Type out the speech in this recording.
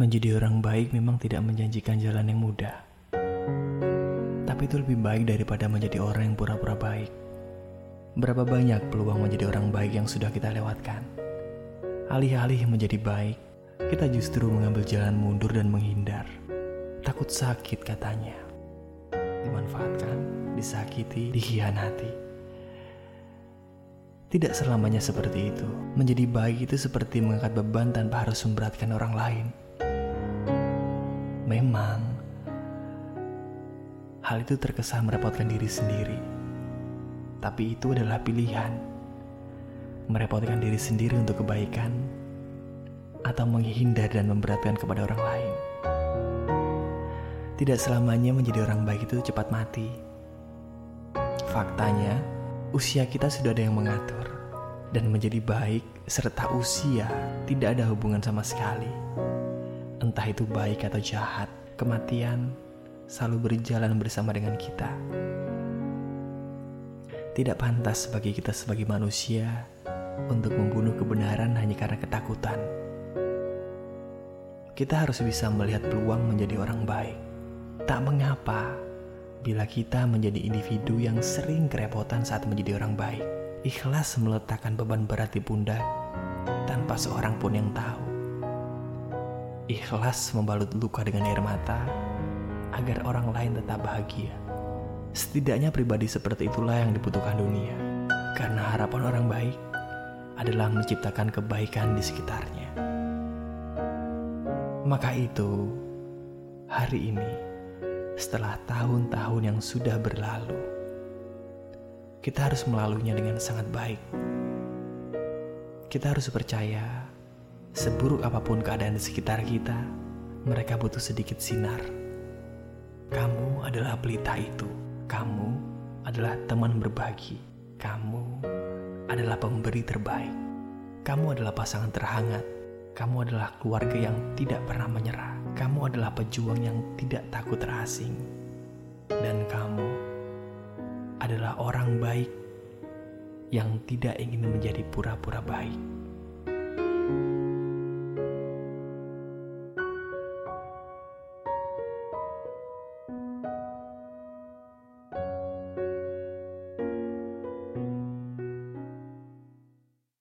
Menjadi orang baik memang tidak menjanjikan jalan yang mudah. Tapi itu lebih baik daripada menjadi orang yang pura-pura baik. Berapa banyak peluang menjadi orang baik yang sudah kita lewatkan. Alih-alih menjadi baik, kita justru mengambil jalan mundur dan menghindar. Takut sakit katanya. Dimanfaatkan, disakiti, dikhianati. Tidak selamanya seperti itu. Menjadi baik itu seperti mengangkat beban tanpa harus memberatkan orang lain. Memang, hal itu terkesan merepotkan diri sendiri. Tapi itu adalah pilihan. Merepotkan diri sendiri untuk kebaikan atau menghindar dan memberatkan kepada orang lain. Tidak selamanya menjadi orang baik itu cepat mati. Faktanya, usia kita sudah ada yang mengatur, dan menjadi baik serta usia tidak ada hubungan sama sekali. Entah itu baik atau jahat, kematian selalu berjalan bersama dengan kita. Tidak pantas bagi kita sebagai manusia untuk membunuh kebenaran hanya karena ketakutan. Kita harus bisa melihat peluang menjadi orang baik. Tak mengapa bila kita menjadi individu yang sering kerepotan saat menjadi orang baik, ikhlas meletakkan beban berat di pundak tanpa seorang pun yang tahu. Ikhlas membalut luka dengan air mata agar orang lain tetap bahagia. Setidaknya pribadi seperti itulah yang dibutuhkan dunia. Karena harapan orang baik adalah menciptakan kebaikan di sekitarnya. Maka itu, hari ini setelah tahun-tahun yang sudah berlalu. Kita harus melaluinya dengan sangat baik. Kita harus percaya, seburuk apa pun keadaan di sekitar kita, mereka butuh sedikit sinar. Kamu adalah pelita itu. Kamu adalah teman berbagi. Kamu adalah pemberi terbaik. Kamu adalah pasangan terhangat kamu adalah keluarga yang tidak pernah menyerah. Kamu adalah pejuang yang tidak takut terasing. Dan kamu adalah orang baik yang tidak ingin menjadi pura-pura baik.